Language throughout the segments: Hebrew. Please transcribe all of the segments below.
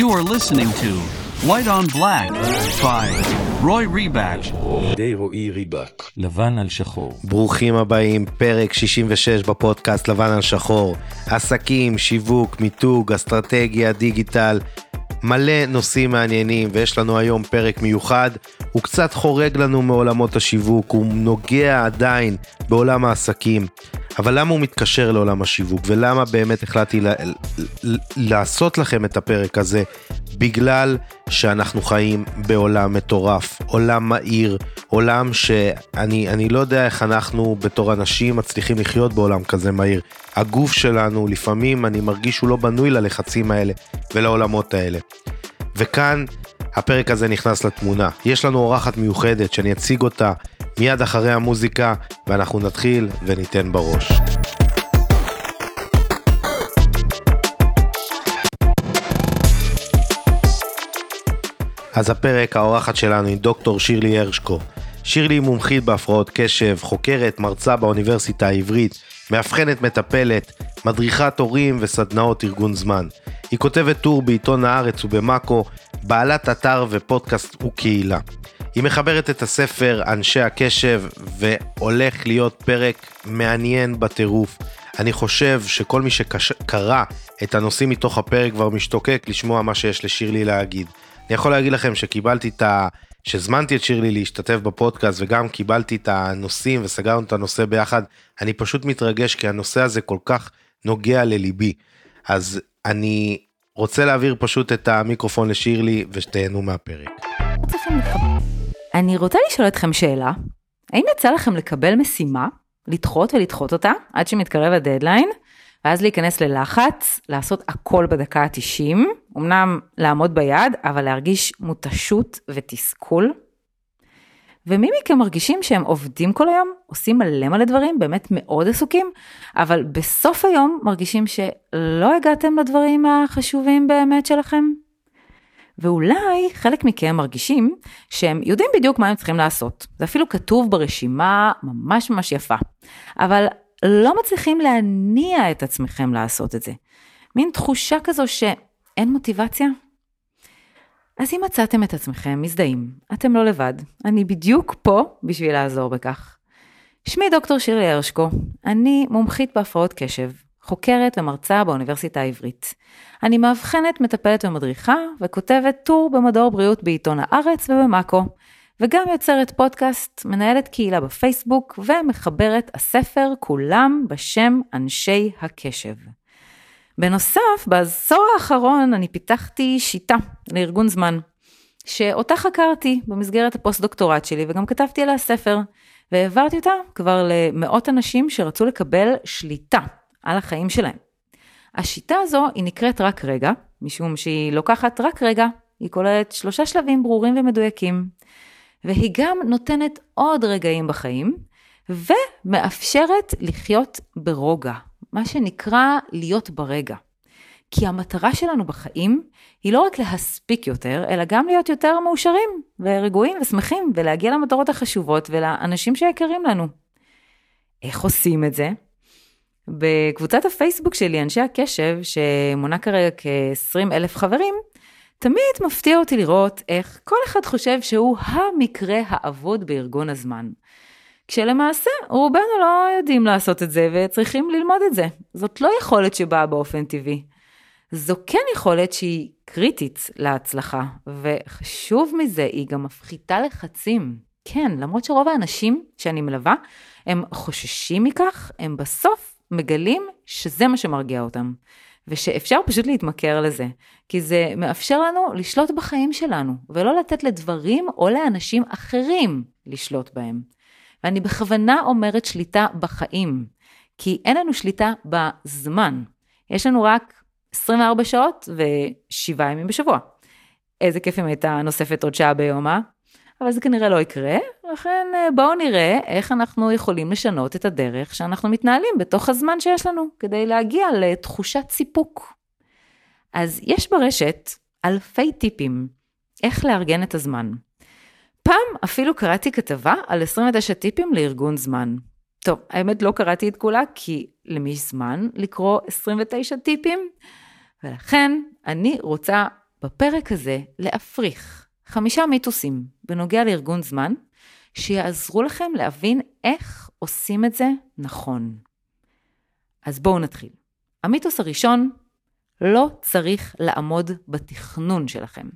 You are listening to White on Black by Roy Rebatch. די רועי ריבק. לבן על שחור. ברוכים הבאים, פרק 66 בפודקאסט לבן על שחור. עסקים, שיווק, מיתוג, אסטרטגיה, דיגיטל, מלא נושאים מעניינים, ויש לנו היום פרק מיוחד. הוא קצת חורג לנו מעולמות השיווק, הוא נוגע עדיין בעולם העסקים. אבל למה הוא מתקשר לעולם השיווק, ולמה באמת החלטתי לעשות לכם את הפרק הזה? בגלל שאנחנו חיים בעולם מטורף, עולם מהיר, עולם שאני אני לא יודע איך אנחנו בתור אנשים מצליחים לחיות בעולם כזה מהיר. הגוף שלנו, לפעמים אני מרגיש שהוא לא בנוי ללחצים האלה ולעולמות האלה. וכאן הפרק הזה נכנס לתמונה. יש לנו אורחת מיוחדת שאני אציג אותה מיד אחרי המוזיקה, ואנחנו נתחיל וניתן בראש. אז הפרק, האורחת שלנו היא דוקטור שירלי הרשקו. שירלי היא מומחית בהפרעות קשב, חוקרת, מרצה באוניברסיטה העברית, מאבחנת מטפלת, מדריכת הורים וסדנאות ארגון זמן. היא כותבת טור בעיתון הארץ ובמאקו, בעלת אתר ופודקאסט וקהילה. היא מחברת את הספר אנשי הקשב והולך להיות פרק מעניין בטירוף. אני חושב שכל מי שקרא את הנושאים מתוך הפרק כבר משתוקק לשמוע מה שיש לשירלי להגיד. אני יכול להגיד לכם שקיבלתי את ה... שהזמנתי את שירלי להשתתף בפודקאסט וגם קיבלתי את הנושאים וסגרנו את הנושא ביחד, אני פשוט מתרגש כי הנושא הזה כל כך נוגע לליבי. אז אני רוצה להעביר פשוט את המיקרופון לשירלי ושתהנו מהפרק. צריכים. אני רוצה לשאול אתכם שאלה, האם יצא לכם לקבל משימה, לדחות ולדחות אותה עד שמתקרב הדדליין, ואז להיכנס ללחץ, לעשות הכל בדקה ה-90, אמנם לעמוד ביעד, אבל להרגיש מותשות ותסכול? ומי מכם מרגישים שהם עובדים כל היום, עושים מלא מלא דברים, באמת מאוד עסוקים, אבל בסוף היום מרגישים שלא הגעתם לדברים החשובים באמת שלכם? ואולי חלק מכם מרגישים שהם יודעים בדיוק מה הם צריכים לעשות. זה אפילו כתוב ברשימה ממש ממש יפה. אבל לא מצליחים להניע את עצמכם לעשות את זה. מין תחושה כזו שאין מוטיבציה? אז אם מצאתם את עצמכם מזדהים, אתם לא לבד. אני בדיוק פה בשביל לעזור בכך. שמי דוקטור שירלי הרשקו, אני מומחית בהפרעות קשב, חוקרת ומרצה באוניברסיטה העברית. אני מאבחנת, מטפלת ומדריכה, וכותבת טור במדור בריאות בעיתון הארץ ובמאקו, וגם יוצרת פודקאסט, מנהלת קהילה בפייסבוק, ומחברת הספר כולם בשם אנשי הקשב. בנוסף, בעשור האחרון אני פיתחתי שיטה לארגון זמן, שאותה חקרתי במסגרת הפוסט-דוקטורט שלי, וגם כתבתי עליה ספר, והעברתי אותה כבר למאות אנשים שרצו לקבל שליטה על החיים שלהם. השיטה הזו היא נקראת רק רגע, משום שהיא לוקחת רק רגע, היא כוללת שלושה שלבים ברורים ומדויקים, והיא גם נותנת עוד רגעים בחיים, ומאפשרת לחיות ברוגע, מה שנקרא להיות ברגע. כי המטרה שלנו בחיים היא לא רק להספיק יותר, אלא גם להיות יותר מאושרים ורגועים ושמחים, ולהגיע למטרות החשובות ולאנשים שיקרים לנו. איך עושים את זה? בקבוצת הפייסבוק שלי, אנשי הקשב, שמונה כרגע כ-20 אלף חברים, תמיד מפתיע אותי לראות איך כל אחד חושב שהוא המקרה האבוד בארגון הזמן. כשלמעשה רובנו לא יודעים לעשות את זה וצריכים ללמוד את זה. זאת לא יכולת שבאה באופן טבעי. זו כן יכולת שהיא קריטית להצלחה, וחשוב מזה, היא גם מפחיתה לחצים. כן, למרות שרוב האנשים שאני מלווה, הם חוששים מכך, הם בסוף מגלים שזה מה שמרגיע אותם. ושאפשר פשוט להתמכר לזה, כי זה מאפשר לנו לשלוט בחיים שלנו, ולא לתת לדברים או לאנשים אחרים לשלוט בהם. ואני בכוונה אומרת שליטה בחיים, כי אין לנו שליטה בזמן. יש לנו רק 24 שעות ו-7 ימים בשבוע. איזה כיף אם הייתה נוספת עוד שעה ביום, אה? אבל זה כנראה לא יקרה, לכן בואו נראה איך אנחנו יכולים לשנות את הדרך שאנחנו מתנהלים בתוך הזמן שיש לנו, כדי להגיע לתחושת סיפוק. אז יש ברשת אלפי טיפים איך לארגן את הזמן. פעם אפילו קראתי כתבה על 29 טיפים לארגון זמן. טוב, האמת לא קראתי את כולה, כי למי יש זמן לקרוא 29 טיפים? ולכן אני רוצה בפרק הזה להפריך חמישה מיתוסים בנוגע לארגון זמן, שיעזרו לכם להבין איך עושים את זה נכון. אז בואו נתחיל. המיתוס הראשון, לא צריך לעמוד בתכנון שלכם.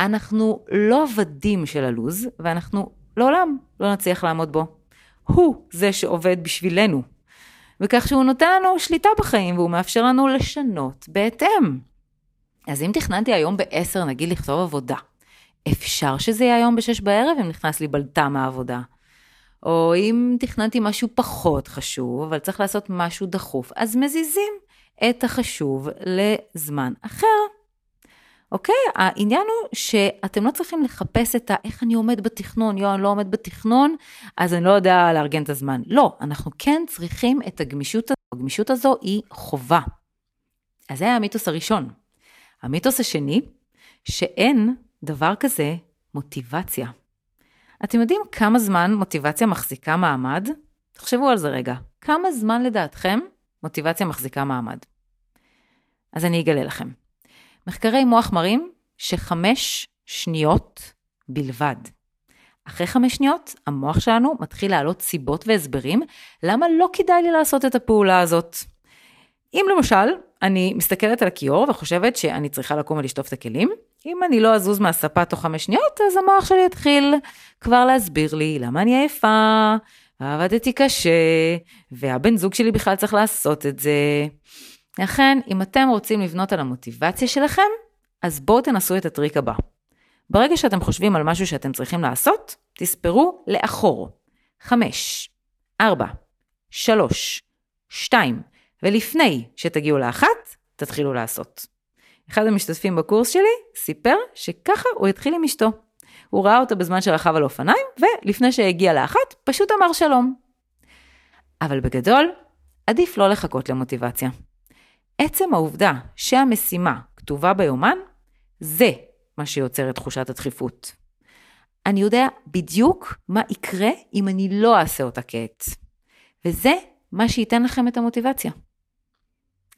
אנחנו לא עבדים של הלוז, ואנחנו לעולם לא נצליח לעמוד בו. הוא זה שעובד בשבילנו. וכך שהוא נותן לנו שליטה בחיים והוא מאפשר לנו לשנות בהתאם. אז אם תכננתי היום ב-10 נגיד לכתוב עבודה, אפשר שזה יהיה היום ב-6 בערב אם נכנס לי בלטה מהעבודה. או אם תכננתי משהו פחות חשוב, אבל צריך לעשות משהו דחוף, אז מזיזים את החשוב לזמן אחר. אוקיי? העניין הוא שאתם לא צריכים לחפש את ה... איך אני עומד בתכנון, יואו, אני לא עומד בתכנון, אז אני לא יודע לארגן את הזמן. לא, אנחנו כן צריכים את הגמישות הזו. הגמישות הזו היא חובה. אז זה היה המיתוס הראשון. המיתוס השני, שאין דבר כזה מוטיבציה. אתם יודעים כמה זמן מוטיבציה מחזיקה מעמד? תחשבו על זה רגע. כמה זמן לדעתכם מוטיבציה מחזיקה מעמד? אז אני אגלה לכם. מחקרי מוח מראים שחמש שניות בלבד. אחרי חמש שניות, המוח שלנו מתחיל להעלות סיבות והסברים למה לא כדאי לי לעשות את הפעולה הזאת. אם למשל, אני מסתכלת על הכיור וחושבת שאני צריכה לקום ולשטוף את הכלים, אם אני לא אזוז מהספה תוך חמש שניות, אז המוח שלי יתחיל כבר להסביר לי למה אני עייפה, ועבדתי קשה, והבן זוג שלי בכלל צריך לעשות את זה. לכן, אם אתם רוצים לבנות על המוטיבציה שלכם, אז בואו תנסו את הטריק הבא. ברגע שאתם חושבים על משהו שאתם צריכים לעשות, תספרו לאחור. 5, 4, 3, 2, ולפני שתגיעו לאחת, תתחילו לעשות. אחד המשתתפים בקורס שלי סיפר שככה הוא התחיל עם אשתו. הוא ראה אותה בזמן שרכב על אופניים, ולפני שהגיע לאחת, פשוט אמר שלום. אבל בגדול, עדיף לא לחכות למוטיבציה. עצם העובדה שהמשימה כתובה ביומן, זה מה שיוצר את תחושת הדחיפות. אני יודע בדיוק מה יקרה אם אני לא אעשה אותה כעת. וזה מה שייתן לכם את המוטיבציה.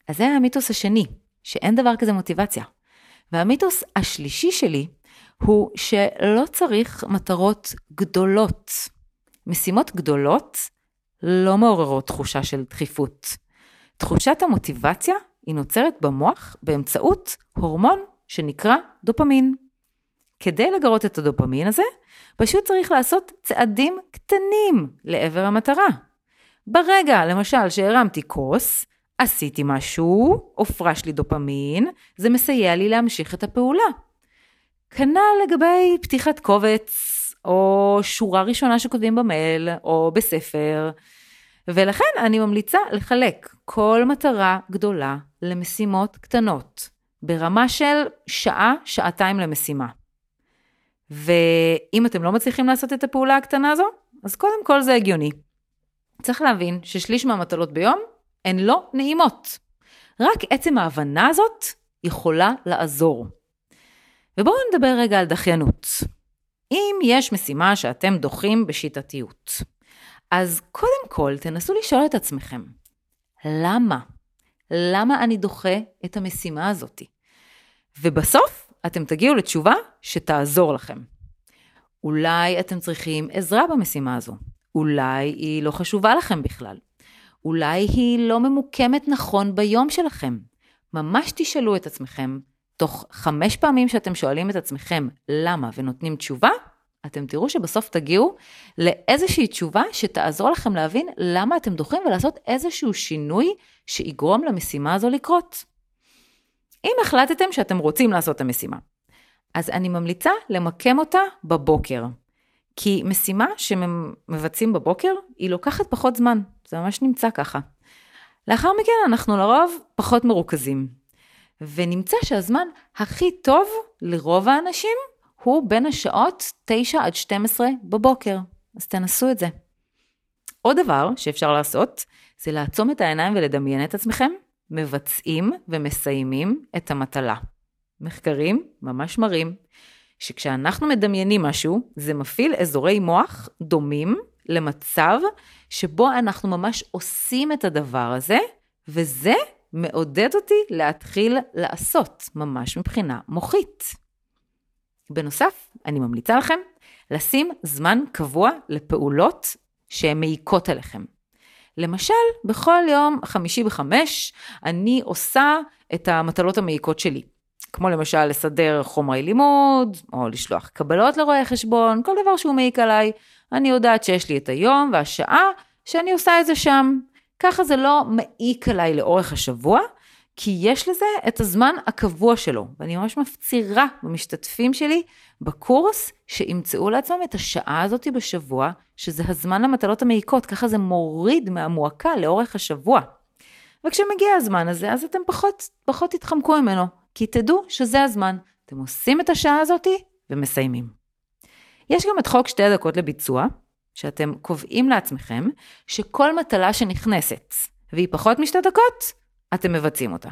אז זה המיתוס השני, שאין דבר כזה מוטיבציה. והמיתוס השלישי שלי הוא שלא צריך מטרות גדולות. משימות גדולות לא מעוררות תחושה של דחיפות. תחושת המוטיבציה היא נוצרת במוח באמצעות הורמון שנקרא דופמין. כדי לגרות את הדופמין הזה, פשוט צריך לעשות צעדים קטנים לעבר המטרה. ברגע, למשל, שהרמתי כוס, עשיתי משהו, הופרש לי דופמין, זה מסייע לי להמשיך את הפעולה. כנ"ל לגבי פתיחת קובץ, או שורה ראשונה שכותבים במייל, או בספר. ולכן אני ממליצה לחלק כל מטרה גדולה למשימות קטנות, ברמה של שעה, שעתיים למשימה. ואם אתם לא מצליחים לעשות את הפעולה הקטנה הזו, אז קודם כל זה הגיוני. צריך להבין ששליש מהמטלות ביום הן לא נעימות. רק עצם ההבנה הזאת יכולה לעזור. ובואו נדבר רגע על דחיינות. אם יש משימה שאתם דוחים בשיטתיות, אז קודם כל תנסו לשאול את עצמכם, למה? למה אני דוחה את המשימה הזאת? ובסוף אתם תגיעו לתשובה שתעזור לכם. אולי אתם צריכים עזרה במשימה הזו, אולי היא לא חשובה לכם בכלל, אולי היא לא ממוקמת נכון ביום שלכם. ממש תשאלו את עצמכם, תוך חמש פעמים שאתם שואלים את עצמכם למה ונותנים תשובה, אתם תראו שבסוף תגיעו לאיזושהי תשובה שתעזור לכם להבין למה אתם דוחים ולעשות איזשהו שינוי שיגרום למשימה הזו לקרות. אם החלטתם שאתם רוצים לעשות את המשימה, אז אני ממליצה למקם אותה בבוקר. כי משימה שמבצעים בבוקר, היא לוקחת פחות זמן, זה ממש נמצא ככה. לאחר מכן אנחנו לרוב פחות מרוכזים. ונמצא שהזמן הכי טוב לרוב האנשים הוא בין השעות 9 עד 12 בבוקר. אז תנסו את זה. עוד דבר שאפשר לעשות, זה לעצום את העיניים ולדמיין את עצמכם, מבצעים ומסיימים את המטלה. מחקרים ממש מראים שכשאנחנו מדמיינים משהו, זה מפעיל אזורי מוח דומים למצב שבו אנחנו ממש עושים את הדבר הזה, וזה מעודד אותי להתחיל לעשות, ממש מבחינה מוחית. בנוסף, אני ממליצה לכם לשים זמן קבוע לפעולות שהן מעיקות עליכם. למשל, בכל יום חמישי בחמש, אני עושה את המטלות המעיקות שלי. כמו למשל לסדר חומרי לימוד, או לשלוח קבלות לרואי חשבון, כל דבר שהוא מעיק עליי. אני יודעת שיש לי את היום והשעה שאני עושה את זה שם. ככה זה לא מעיק עליי לאורך השבוע, כי יש לזה את הזמן הקבוע שלו. ואני ממש מפצירה במשתתפים שלי בקורס שימצאו לעצמם את השעה הזאת בשבוע, שזה הזמן למטלות המעיקות, ככה זה מוריד מהמועקה לאורך השבוע. וכשמגיע הזמן הזה, אז אתם פחות, פחות תתחמקו ממנו, כי תדעו שזה הזמן. אתם עושים את השעה הזאתי ומסיימים. יש גם את חוק שתי הדקות לביצוע, שאתם קובעים לעצמכם שכל מטלה שנכנסת והיא פחות משתי דקות, אתם מבצעים אותה.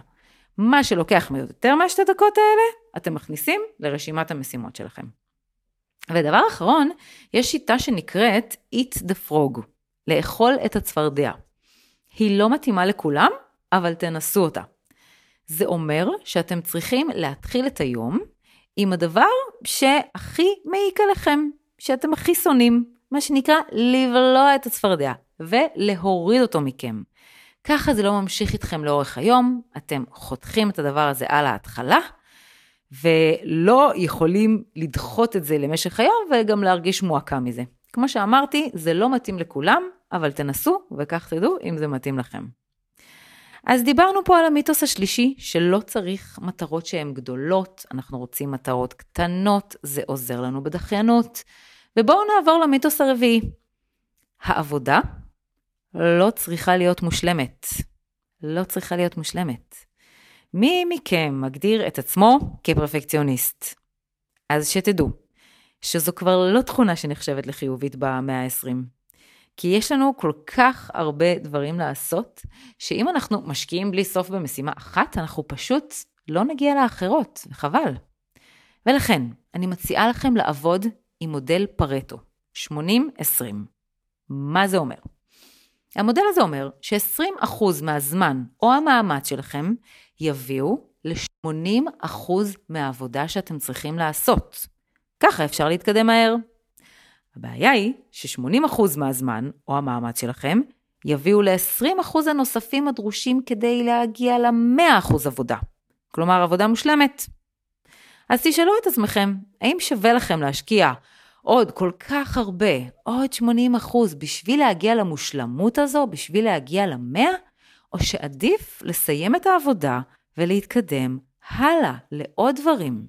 מה שלוקח יותר מהשתי דקות האלה, אתם מכניסים לרשימת המשימות שלכם. ודבר אחרון, יש שיטה שנקראת eat the frog, לאכול את הצפרדע. היא לא מתאימה לכולם, אבל תנסו אותה. זה אומר שאתם צריכים להתחיל את היום עם הדבר שהכי מעיק עליכם, שאתם הכי שונאים, מה שנקרא לבלוע את הצפרדע ולהוריד אותו מכם. ככה זה לא ממשיך איתכם לאורך היום, אתם חותכים את הדבר הזה על ההתחלה, ולא יכולים לדחות את זה למשך היום וגם להרגיש מועקה מזה. כמו שאמרתי, זה לא מתאים לכולם, אבל תנסו וכך תדעו אם זה מתאים לכם. אז דיברנו פה על המיתוס השלישי, שלא צריך מטרות שהן גדולות, אנחנו רוצים מטרות קטנות, זה עוזר לנו בדחיינות. ובואו נעבור למיתוס הרביעי. העבודה לא צריכה להיות מושלמת. לא צריכה להיות מושלמת. מי מכם מגדיר את עצמו כפרפקציוניסט? אז שתדעו, שזו כבר לא תכונה שנחשבת לחיובית במאה ה-20. כי יש לנו כל כך הרבה דברים לעשות, שאם אנחנו משקיעים בלי סוף במשימה אחת, אנחנו פשוט לא נגיע לאחרות, וחבל. ולכן, אני מציעה לכם לעבוד עם מודל פרטו, 80-20. מה זה אומר? המודל הזה אומר ש-20% מהזמן או המאמץ שלכם יביאו ל-80% מהעבודה שאתם צריכים לעשות. ככה אפשר להתקדם מהר. הבעיה היא ש-80% מהזמן או המאמץ שלכם יביאו ל-20% הנוספים הדרושים כדי להגיע ל-100% עבודה. כלומר, עבודה מושלמת. אז תשאלו את עצמכם, האם שווה לכם להשקיע עוד כל כך הרבה, עוד 80 אחוז, בשביל להגיע למושלמות הזו, בשביל להגיע למאה, או שעדיף לסיים את העבודה ולהתקדם הלאה לעוד דברים.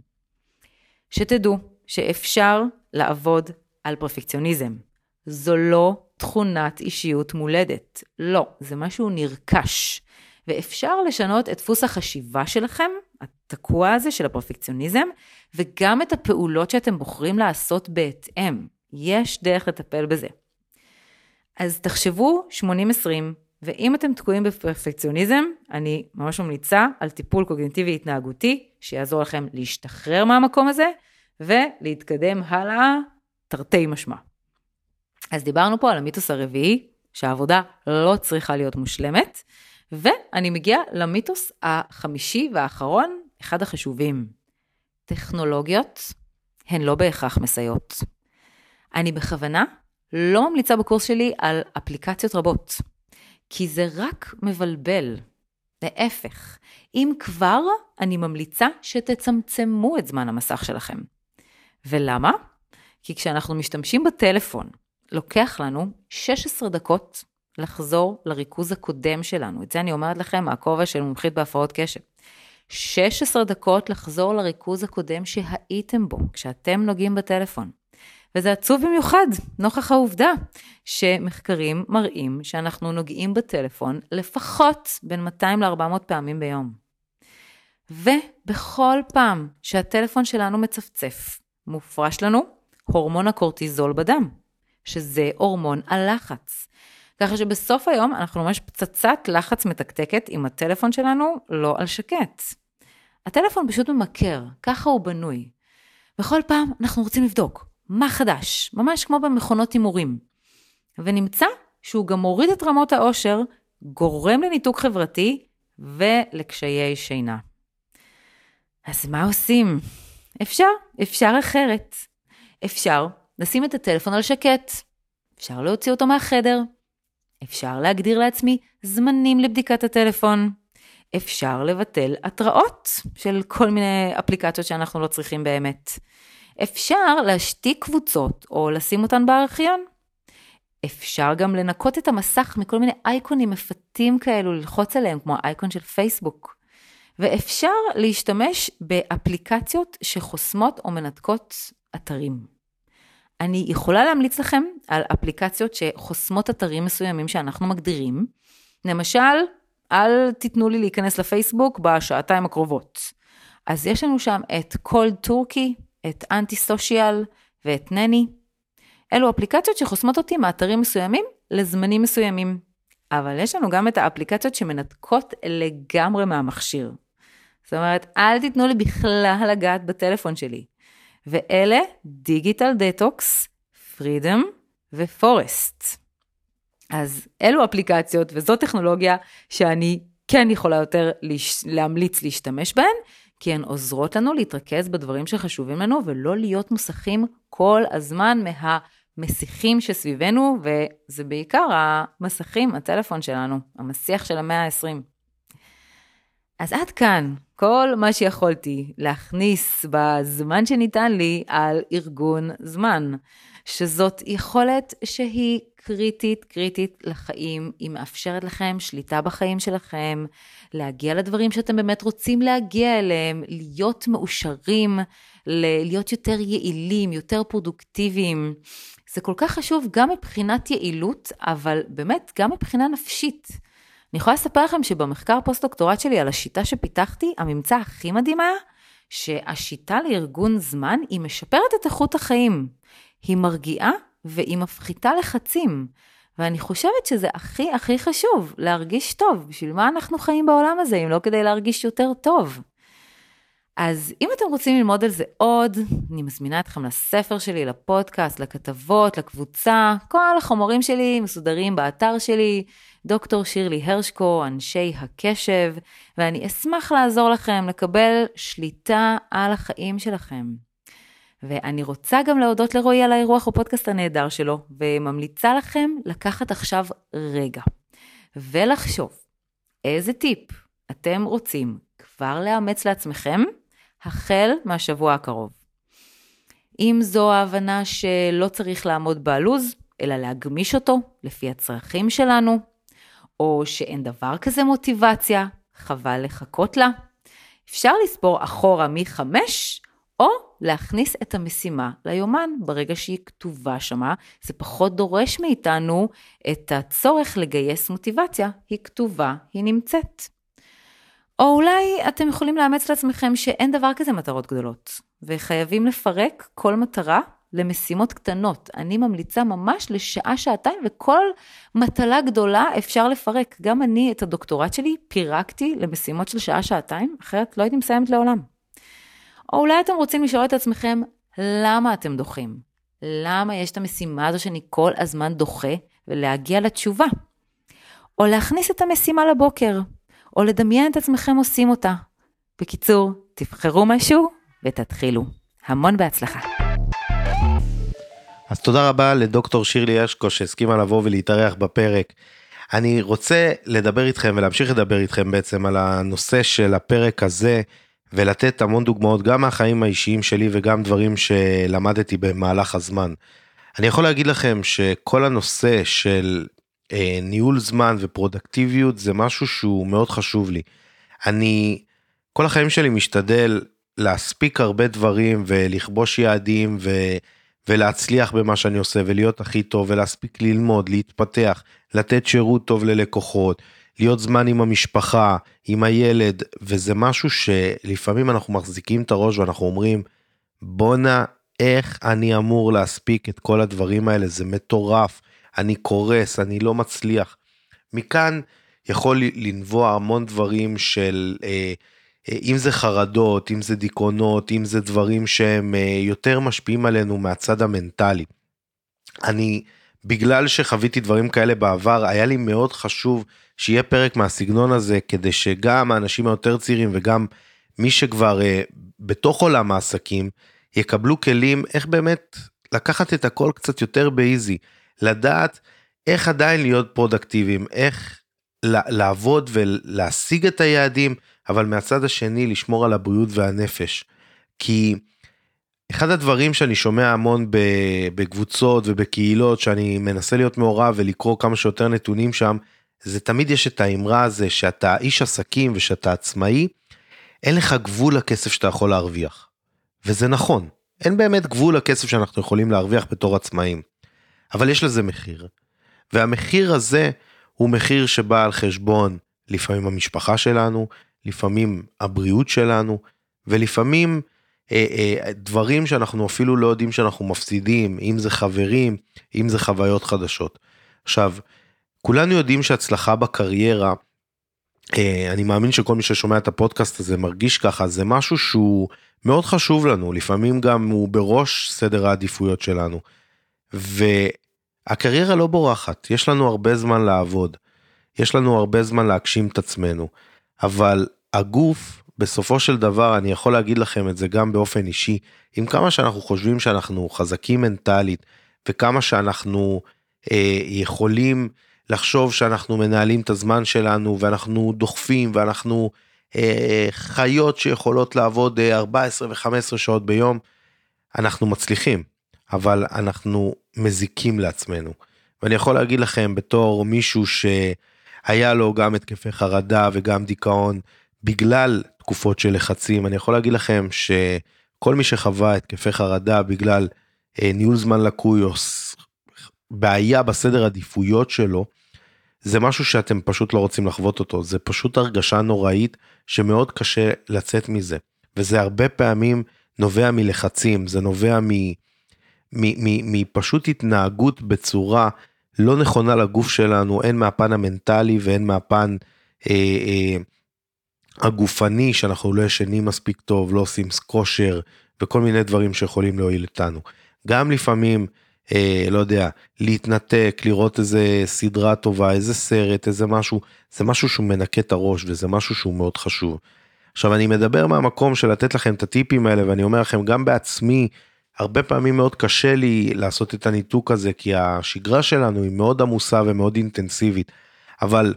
שתדעו שאפשר לעבוד על פרפקציוניזם. זו לא תכונת אישיות מולדת. לא, זה משהו נרכש. ואפשר לשנות את דפוס החשיבה שלכם, התקוע הזה של הפרפקציוניזם, וגם את הפעולות שאתם בוחרים לעשות בהתאם. יש דרך לטפל בזה. אז תחשבו 80-20, ואם אתם תקועים בפרפקציוניזם, אני ממש ממליצה על טיפול קוגניטיבי התנהגותי, שיעזור לכם להשתחרר מהמקום הזה, ולהתקדם הלאה תרתי משמע. אז דיברנו פה על המיתוס הרביעי, שהעבודה לא צריכה להיות מושלמת, ואני מגיעה למיתוס החמישי והאחרון, אחד החשובים. טכנולוגיות הן לא בהכרח מסייעות. אני בכוונה לא ממליצה בקורס שלי על אפליקציות רבות, כי זה רק מבלבל. להפך, אם כבר, אני ממליצה שתצמצמו את זמן המסך שלכם. ולמה? כי כשאנחנו משתמשים בטלפון, לוקח לנו 16 דקות לחזור לריכוז הקודם שלנו. את זה אני אומרת לכם מהכובע של מומחית בהפרעות קשב. 16 דקות לחזור לריכוז הקודם שהייתם בו, כשאתם נוגעים בטלפון. וזה עצוב במיוחד, נוכח העובדה שמחקרים מראים שאנחנו נוגעים בטלפון לפחות בין 200 ל-400 פעמים ביום. ובכל פעם שהטלפון שלנו מצפצף, מופרש לנו הורמון הקורטיזול בדם, שזה הורמון הלחץ. ככה שבסוף היום אנחנו ממש פצצת לחץ מתקתקת עם הטלפון שלנו לא על שקט. הטלפון פשוט ממכר, ככה הוא בנוי. בכל פעם אנחנו רוצים לבדוק מה חדש, ממש כמו במכונות הימורים. ונמצא שהוא גם מוריד את רמות העושר, גורם לניתוק חברתי, ולקשיי שינה. אז מה עושים? אפשר, אפשר אחרת. אפשר לשים את הטלפון על שקט. אפשר להוציא אותו מהחדר. אפשר להגדיר לעצמי זמנים לבדיקת הטלפון. אפשר לבטל התראות של כל מיני אפליקציות שאנחנו לא צריכים באמת. אפשר להשתיק קבוצות או לשים אותן בארכיון. אפשר גם לנקות את המסך מכל מיני אייקונים מפתים כאלו, ללחוץ עליהם, כמו האייקון של פייסבוק. ואפשר להשתמש באפליקציות שחוסמות או מנתקות אתרים. אני יכולה להמליץ לכם על אפליקציות שחוסמות אתרים מסוימים שאנחנו מגדירים. למשל, אל תיתנו לי להיכנס לפייסבוק בשעתיים הקרובות. אז יש לנו שם את Cold Turkey, את אנטי סושיאל ואת נני. אלו אפליקציות שחוסמות אותי מאתרים מסוימים לזמנים מסוימים. אבל יש לנו גם את האפליקציות שמנתקות לגמרי מהמכשיר. זאת אומרת, אל תיתנו לי בכלל לגעת בטלפון שלי. ואלה דיגיטל דטוקס, פרידום ופורסט. אז אלו אפליקציות וזו טכנולוגיה שאני כן יכולה יותר להמליץ להשתמש בהן, כי הן עוזרות לנו להתרכז בדברים שחשובים לנו ולא להיות מוסכים כל הזמן מהמסיכים שסביבנו, וזה בעיקר המסכים, הטלפון שלנו, המסיח של המאה ה-20. אז עד כאן כל מה שיכולתי להכניס בזמן שניתן לי על ארגון זמן, שזאת יכולת שהיא קריטית, קריטית לחיים, היא מאפשרת לכם שליטה בחיים שלכם, להגיע לדברים שאתם באמת רוצים להגיע אליהם, להיות מאושרים, להיות יותר יעילים, יותר פרודוקטיביים. זה כל כך חשוב גם מבחינת יעילות, אבל באמת גם מבחינה נפשית. אני יכולה לספר לכם שבמחקר פוסט-דוקטורט שלי על השיטה שפיתחתי, הממצא הכי מדהים היה שהשיטה לארגון זמן היא משפרת את איכות החיים. היא מרגיעה והיא מפחיתה לחצים. ואני חושבת שזה הכי הכי חשוב, להרגיש טוב. בשביל מה אנחנו חיים בעולם הזה, אם לא כדי להרגיש יותר טוב? אז אם אתם רוצים ללמוד על זה עוד, אני מזמינה אתכם לספר שלי, לפודקאסט, לכתבות, לקבוצה, כל החומרים שלי מסודרים באתר שלי, דוקטור שירלי הרשקו, אנשי הקשב, ואני אשמח לעזור לכם לקבל שליטה על החיים שלכם. ואני רוצה גם להודות לרועי על האירוח בפודקאסט הנהדר שלו, וממליצה לכם לקחת עכשיו רגע, ולחשוב איזה טיפ אתם רוצים כבר לאמץ לעצמכם החל מהשבוע הקרוב. אם זו ההבנה שלא צריך לעמוד בלוז, אלא להגמיש אותו לפי הצרכים שלנו, או שאין דבר כזה מוטיבציה, חבל לחכות לה. אפשר לספור אחורה מחמש, או להכניס את המשימה ליומן ברגע שהיא כתובה שמה. זה פחות דורש מאיתנו את הצורך לגייס מוטיבציה, היא כתובה, היא נמצאת. או אולי אתם יכולים לאמץ לעצמכם שאין דבר כזה מטרות גדולות, וחייבים לפרק כל מטרה למשימות קטנות. אני ממליצה ממש לשעה-שעתיים, וכל מטלה גדולה אפשר לפרק. גם אני את הדוקטורט שלי פירקתי למשימות של שעה-שעתיים, אחרת לא הייתי מסיימת לעולם. או אולי אתם רוצים לשאול את עצמכם, למה אתם דוחים? למה יש את המשימה הזו שאני כל הזמן דוחה, ולהגיע לתשובה? או להכניס את המשימה לבוקר, או לדמיין את עצמכם עושים אותה. בקיצור, תבחרו משהו ותתחילו. המון בהצלחה. אז תודה רבה לדוקטור שירלי הרשקו שהסכימה לבוא ולהתארח בפרק. אני רוצה לדבר איתכם ולהמשיך לדבר איתכם בעצם על הנושא של הפרק הזה ולתת המון דוגמאות גם מהחיים האישיים שלי וגם דברים שלמדתי במהלך הזמן. אני יכול להגיד לכם שכל הנושא של ניהול זמן ופרודקטיביות זה משהו שהוא מאוד חשוב לי. אני כל החיים שלי משתדל להספיק הרבה דברים ולכבוש יעדים ו... ולהצליח במה שאני עושה ולהיות הכי טוב ולהספיק ללמוד, להתפתח, לתת שירות טוב ללקוחות, להיות זמן עם המשפחה, עם הילד, וזה משהו שלפעמים אנחנו מחזיקים את הראש ואנחנו אומרים, בואנה, איך אני אמור להספיק את כל הדברים האלה, זה מטורף, אני קורס, אני לא מצליח. מכאן יכול לנבוע המון דברים של, אה, אה, אם זה חרדות, אם זה דיכאונות, אם זה דברים שהם אה, יותר משפיעים עלינו מהצד המנטלי. אני בגלל שחוויתי דברים כאלה בעבר, היה לי מאוד חשוב שיהיה פרק מהסגנון הזה, כדי שגם האנשים היותר צעירים וגם מי שכבר בתוך עולם העסקים, יקבלו כלים איך באמת לקחת את הכל קצת יותר באיזי, לדעת איך עדיין להיות פרודקטיביים, איך לעבוד ולהשיג את היעדים, אבל מהצד השני לשמור על הבריאות והנפש. כי אחד הדברים שאני שומע המון בקבוצות ובקהילות שאני מנסה להיות מעורב ולקרוא כמה שיותר נתונים שם, זה תמיד יש את האמרה הזה שאתה איש עסקים ושאתה עצמאי, אין לך גבול לכסף שאתה יכול להרוויח. וזה נכון, אין באמת גבול לכסף שאנחנו יכולים להרוויח בתור עצמאים. אבל יש לזה מחיר. והמחיר הזה הוא מחיר שבא על חשבון לפעמים המשפחה שלנו, לפעמים הבריאות שלנו, ולפעמים אה, אה, דברים שאנחנו אפילו לא יודעים שאנחנו מפסידים, אם זה חברים, אם זה חוויות חדשות. עכשיו, כולנו יודעים שהצלחה בקריירה, אה, אני מאמין שכל מי ששומע את הפודקאסט הזה מרגיש ככה, זה משהו שהוא מאוד חשוב לנו, לפעמים גם הוא בראש סדר העדיפויות שלנו. והקריירה לא בורחת, יש לנו הרבה זמן לעבוד, יש לנו הרבה זמן להגשים את עצמנו, אבל הגוף בסופו של דבר אני יכול להגיד לכם את זה גם באופן אישי, עם כמה שאנחנו חושבים שאנחנו חזקים מנטלית וכמה שאנחנו אה, יכולים לחשוב שאנחנו מנהלים את הזמן שלנו ואנחנו דוחפים ואנחנו אה, חיות שיכולות לעבוד אה, 14 ו-15 שעות ביום, אנחנו מצליחים, אבל אנחנו מזיקים לעצמנו. ואני יכול להגיד לכם בתור מישהו שהיה לו גם התקפי חרדה וגם דיכאון בגלל תקופות של לחצים, אני יכול להגיד לכם שכל מי שחווה התקפי חרדה בגלל אה, ניהול זמן לקוי או בעיה בסדר עדיפויות שלו, זה משהו שאתם פשוט לא רוצים לחוות אותו, זה פשוט הרגשה נוראית שמאוד קשה לצאת מזה. וזה הרבה פעמים נובע מלחצים, זה נובע מפשוט התנהגות בצורה לא נכונה לגוף שלנו, הן מהפן המנטלי והן מהפן אה, אה, הגופני, שאנחנו לא ישנים מספיק טוב, לא עושים כושר וכל מיני דברים שיכולים להועיל איתנו. גם לפעמים אה, לא יודע, להתנתק, לראות איזה סדרה טובה, איזה סרט, איזה משהו, זה משהו שהוא מנקה את הראש וזה משהו שהוא מאוד חשוב. עכשיו אני מדבר מהמקום של לתת לכם את הטיפים האלה ואני אומר לכם גם בעצמי, הרבה פעמים מאוד קשה לי לעשות את הניתוק הזה כי השגרה שלנו היא מאוד עמוסה ומאוד אינטנסיבית. אבל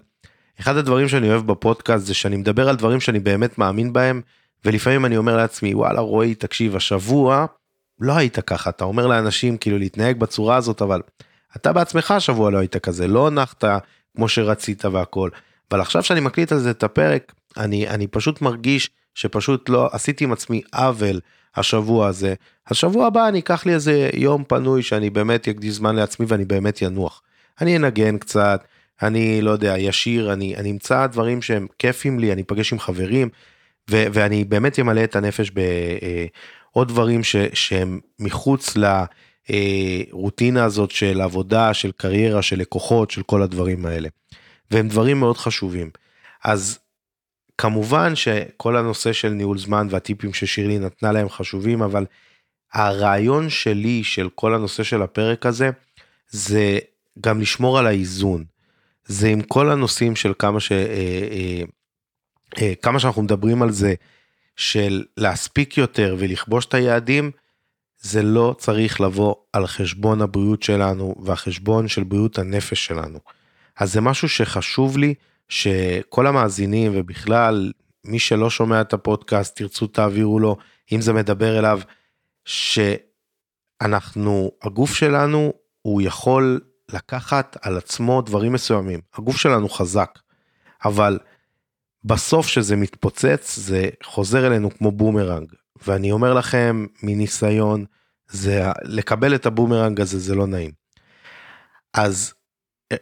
אחד הדברים שאני אוהב בפודקאסט זה שאני מדבר על דברים שאני באמת מאמין בהם ולפעמים אני אומר לעצמי וואלה רועי תקשיב השבוע לא היית ככה, אתה אומר לאנשים כאילו להתנהג בצורה הזאת, אבל אתה בעצמך השבוע לא היית כזה, לא נחת כמו שרצית והכל. אבל עכשיו שאני מקליט על זה את הפרק, אני, אני פשוט מרגיש שפשוט לא עשיתי עם עצמי עוול השבוע הזה. השבוע הבא אני אקח לי איזה יום פנוי שאני באמת אקדיש זמן לעצמי ואני באמת ינוח. אני אנגן קצת, אני לא יודע, ישיר, אני, אני אמצא דברים שהם כיפים לי, אני אפגש עם חברים, ו, ואני באמת אמלא את הנפש ב... אה, דברים ש, שהם מחוץ לרוטינה הזאת של עבודה, של קריירה, של לקוחות, של כל הדברים האלה. והם דברים מאוד חשובים. אז כמובן שכל הנושא של ניהול זמן והטיפים ששירלי נתנה להם חשובים, אבל הרעיון שלי של כל הנושא של הפרק הזה, זה גם לשמור על האיזון. זה עם כל הנושאים של כמה ש... אה, אה, אה, כמה שאנחנו מדברים על זה, של להספיק יותר ולכבוש את היעדים, זה לא צריך לבוא על חשבון הבריאות שלנו והחשבון של בריאות הנפש שלנו. אז זה משהו שחשוב לי שכל המאזינים ובכלל מי שלא שומע את הפודקאסט תרצו תעבירו לו אם זה מדבר אליו שאנחנו הגוף שלנו הוא יכול לקחת על עצמו דברים מסוימים הגוף שלנו חזק אבל בסוף שזה מתפוצץ זה חוזר אלינו כמו בומרנג ואני אומר לכם מניסיון זה לקבל את הבומרנג הזה זה לא נעים. אז אה,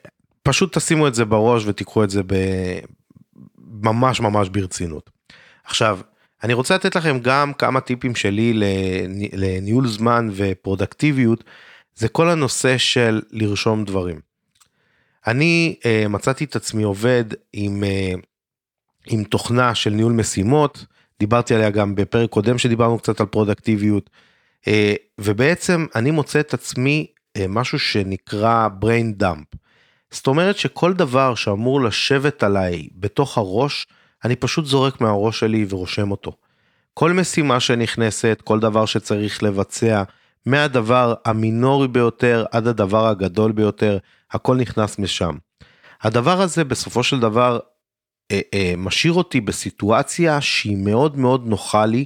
פשוט תשימו את זה בראש ותיקחו את זה ממש ממש ברצינות. עכשיו אני רוצה לתת לכם גם כמה טיפים שלי לניהול זמן ופרודוקטיביות זה כל הנושא של לרשום דברים. אני uh, מצאתי את עצמי עובד עם uh, עם תוכנה של ניהול משימות, דיברתי עליה גם בפרק קודם שדיברנו קצת על פרודקטיביות, אה, ובעצם אני מוצא את עצמי אה, משהו שנקרא brain dump. זאת אומרת שכל דבר שאמור לשבת עליי בתוך הראש, אני פשוט זורק מהראש שלי ורושם אותו. כל משימה שנכנסת, כל דבר שצריך לבצע, מהדבר המינורי ביותר עד הדבר הגדול ביותר, הכל נכנס משם. הדבר הזה בסופו של דבר אה, אה, משאיר אותי בסיטואציה שהיא מאוד מאוד נוחה לי,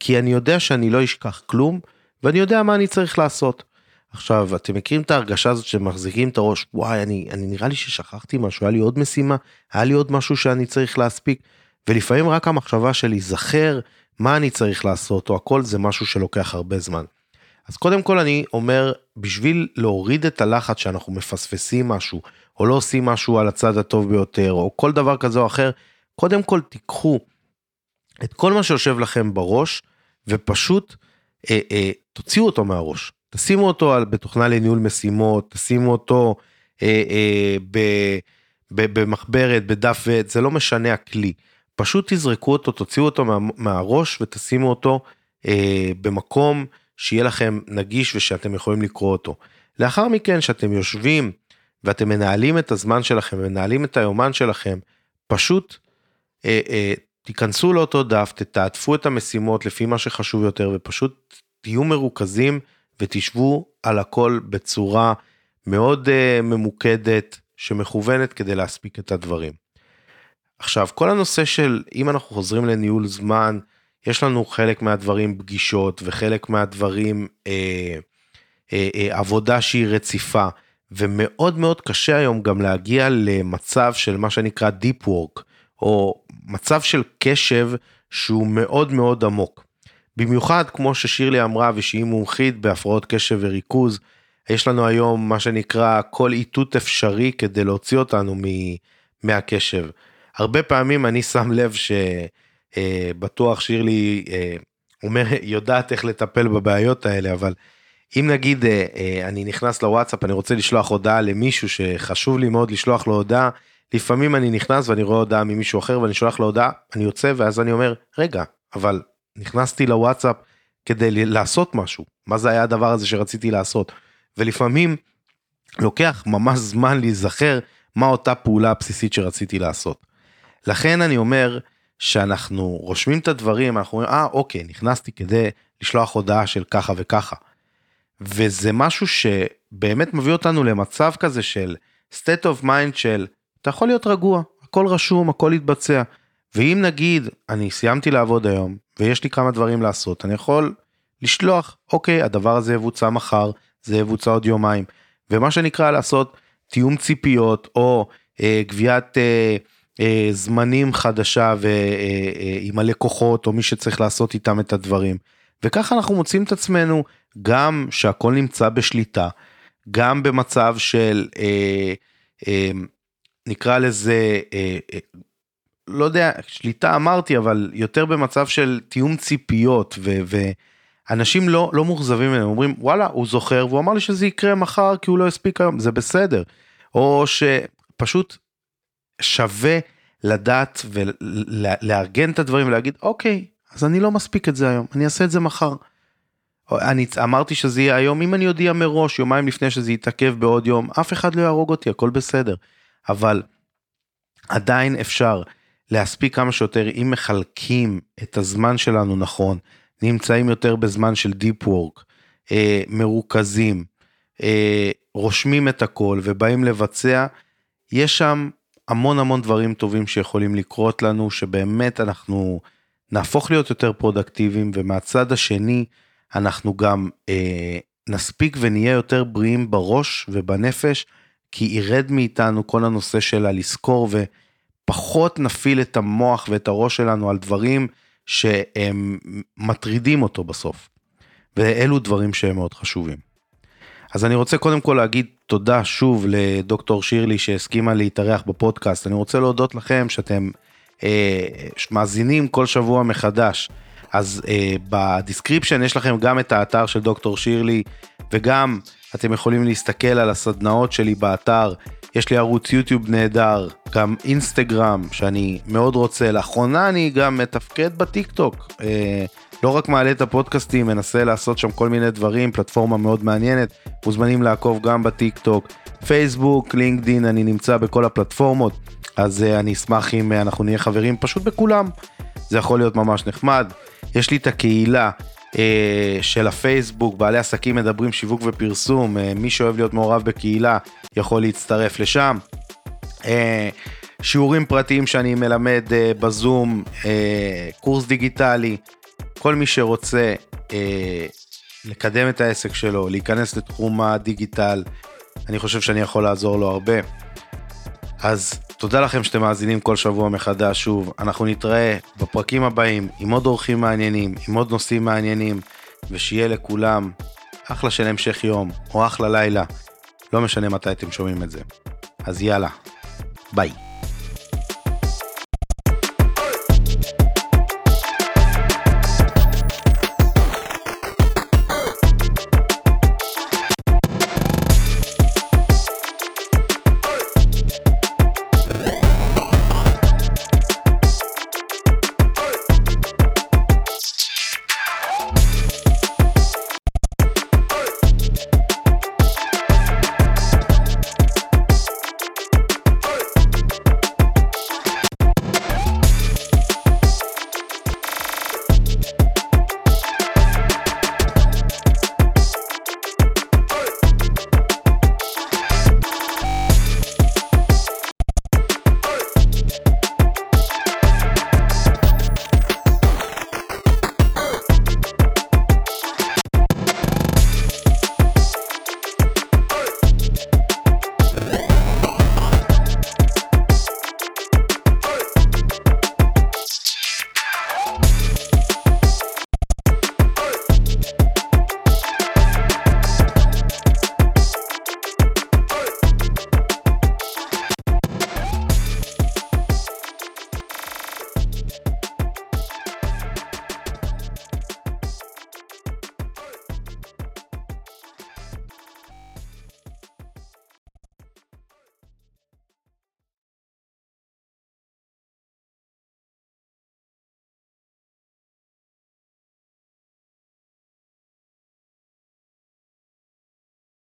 כי אני יודע שאני לא אשכח כלום, ואני יודע מה אני צריך לעשות. עכשיו, אתם מכירים את ההרגשה הזאת שמחזיקים את הראש, וואי, אני, אני נראה לי ששכחתי משהו, היה לי עוד משימה, היה לי עוד משהו שאני צריך להספיק, ולפעמים רק המחשבה של להיזכר מה אני צריך לעשות, או הכל זה משהו שלוקח הרבה זמן. אז קודם כל אני אומר, בשביל להוריד את הלחץ שאנחנו מפספסים משהו, או לא עושים משהו על הצד הטוב ביותר, או כל דבר כזה או אחר, קודם כל תיקחו את כל מה שיושב לכם בראש, ופשוט אה, אה, תוציאו אותו מהראש. תשימו אותו על, בתוכנה לניהול משימות, תשימו אותו אה, אה, ב, ב, במחברת, בדף ועט, זה לא משנה הכלי. פשוט תזרקו אותו, תוציאו אותו מה, מהראש ותשימו אותו אה, במקום שיהיה לכם נגיש ושאתם יכולים לקרוא אותו. לאחר מכן, שאתם יושבים ואתם מנהלים את הזמן שלכם, מנהלים את היומן שלכם, פשוט אה, אה, תיכנסו לאותו דף, תתעדפו את המשימות לפי מה שחשוב יותר ופשוט תהיו מרוכזים ותשבו על הכל בצורה מאוד uh, ממוקדת שמכוונת כדי להספיק את הדברים. עכשיו כל הנושא של אם אנחנו חוזרים לניהול זמן יש לנו חלק מהדברים פגישות וחלק מהדברים אה, אה, אה, עבודה שהיא רציפה ומאוד מאוד קשה היום גם להגיע למצב של מה שנקרא Deep Work או מצב של קשב שהוא מאוד מאוד עמוק. במיוחד כמו ששירלי אמרה ושהיא מומחית בהפרעות קשב וריכוז, יש לנו היום מה שנקרא כל איתות אפשרי כדי להוציא אותנו מהקשב. הרבה פעמים אני שם לב שבטוח אה, שירלי אה, אומר, יודעת איך לטפל בבעיות האלה, אבל אם נגיד אה, אני נכנס לוואטסאפ, אני רוצה לשלוח הודעה למישהו שחשוב לי מאוד לשלוח לו הודעה, לפעמים אני נכנס ואני רואה הודעה ממישהו אחר ואני שולח לו הודעה, אני יוצא ואז אני אומר, רגע, אבל נכנסתי לוואטסאפ כדי לעשות משהו, מה זה היה הדבר הזה שרציתי לעשות, ולפעמים לוקח ממש זמן להיזכר מה אותה פעולה הבסיסית שרציתי לעשות. לכן אני אומר שאנחנו רושמים את הדברים, אנחנו אומרים, אה אוקיי, נכנסתי כדי לשלוח הודעה של ככה וככה. וזה משהו שבאמת מביא אותנו למצב כזה של state of mind של אתה יכול להיות רגוע, הכל רשום, הכל יתבצע. ואם נגיד אני סיימתי לעבוד היום ויש לי כמה דברים לעשות, אני יכול לשלוח, אוקיי, הדבר הזה יבוצע מחר, זה יבוצע עוד יומיים. ומה שנקרא לעשות תיאום ציפיות או אה, גביית אה, אה, זמנים חדשה ועם אה, אה, הלקוחות או מי שצריך לעשות איתם את הדברים. וככה אנחנו מוצאים את עצמנו גם שהכל נמצא בשליטה, גם במצב של אה, אה, נקרא לזה אה, אה, לא יודע, שליטה אמרתי, אבל יותר במצב של תיאום ציפיות. ואנשים לא, לא מאוכזבים ממנו, אומרים וואלה, הוא זוכר, והוא אמר לי שזה יקרה מחר כי הוא לא הספיק היום, זה בסדר. או שפשוט שווה לדעת ולארגן את הדברים ולהגיד, אוקיי, אז אני לא מספיק את זה היום, אני אעשה את זה מחר. אני אמרתי שזה יהיה היום, אם אני אודיע מראש, יומיים לפני שזה יתעכב בעוד יום, אף אחד לא יהרוג אותי, הכל בסדר. אבל עדיין אפשר להספיק כמה שיותר אם מחלקים את הזמן שלנו נכון, נמצאים יותר בזמן של דיפ וורק, אה, מרוכזים, אה, רושמים את הכל ובאים לבצע, יש שם המון המון דברים טובים שיכולים לקרות לנו, שבאמת אנחנו נהפוך להיות יותר פרודקטיביים, ומהצד השני אנחנו גם אה, נספיק ונהיה יותר בריאים בראש ובנפש, כי ירד מאיתנו כל הנושא של הלזכור ו... פחות נפעיל את המוח ואת הראש שלנו על דברים שהם מטרידים אותו בסוף. ואלו דברים שהם מאוד חשובים. אז אני רוצה קודם כל להגיד תודה שוב לדוקטור שירלי שהסכימה להתארח בפודקאסט. אני רוצה להודות לכם שאתם אה, מאזינים כל שבוע מחדש. אז אה, ב description יש לכם גם את האתר של דוקטור שירלי וגם אתם יכולים להסתכל על הסדנאות שלי באתר יש לי ערוץ יוטיוב נהדר, גם אינסטגרם שאני מאוד רוצה, לאחרונה אני גם מתפקד בטיק טוק, אה, לא רק מעלה את הפודקאסטים, מנסה לעשות שם כל מיני דברים, פלטפורמה מאוד מעניינת, מוזמנים לעקוב גם בטיק טוק, פייסבוק, לינקדין, אני נמצא בכל הפלטפורמות, אז uh, אני אשמח אם uh, אנחנו נהיה חברים פשוט בכולם, זה יכול להיות ממש נחמד. יש לי את הקהילה uh, של הפייסבוק, בעלי עסקים מדברים שיווק ופרסום, uh, מי שאוהב להיות מעורב בקהילה יכול להצטרף לשם. Uh, שיעורים פרטיים שאני מלמד uh, בזום, uh, קורס דיגיטלי, כל מי שרוצה לקדם את העסק שלו, להיכנס לתחום הדיגיטל, אני חושב שאני יכול לעזור לו הרבה. אז תודה לכם שאתם מאזינים כל שבוע מחדש שוב, אנחנו נתראה בפרקים הבאים עם עוד אורחים מעניינים, עם עוד נושאים מעניינים, ושיהיה לכולם אחלה של המשך יום, או אחלה לילה, לא משנה מתי אתם שומעים את זה. אז יאללה, ביי.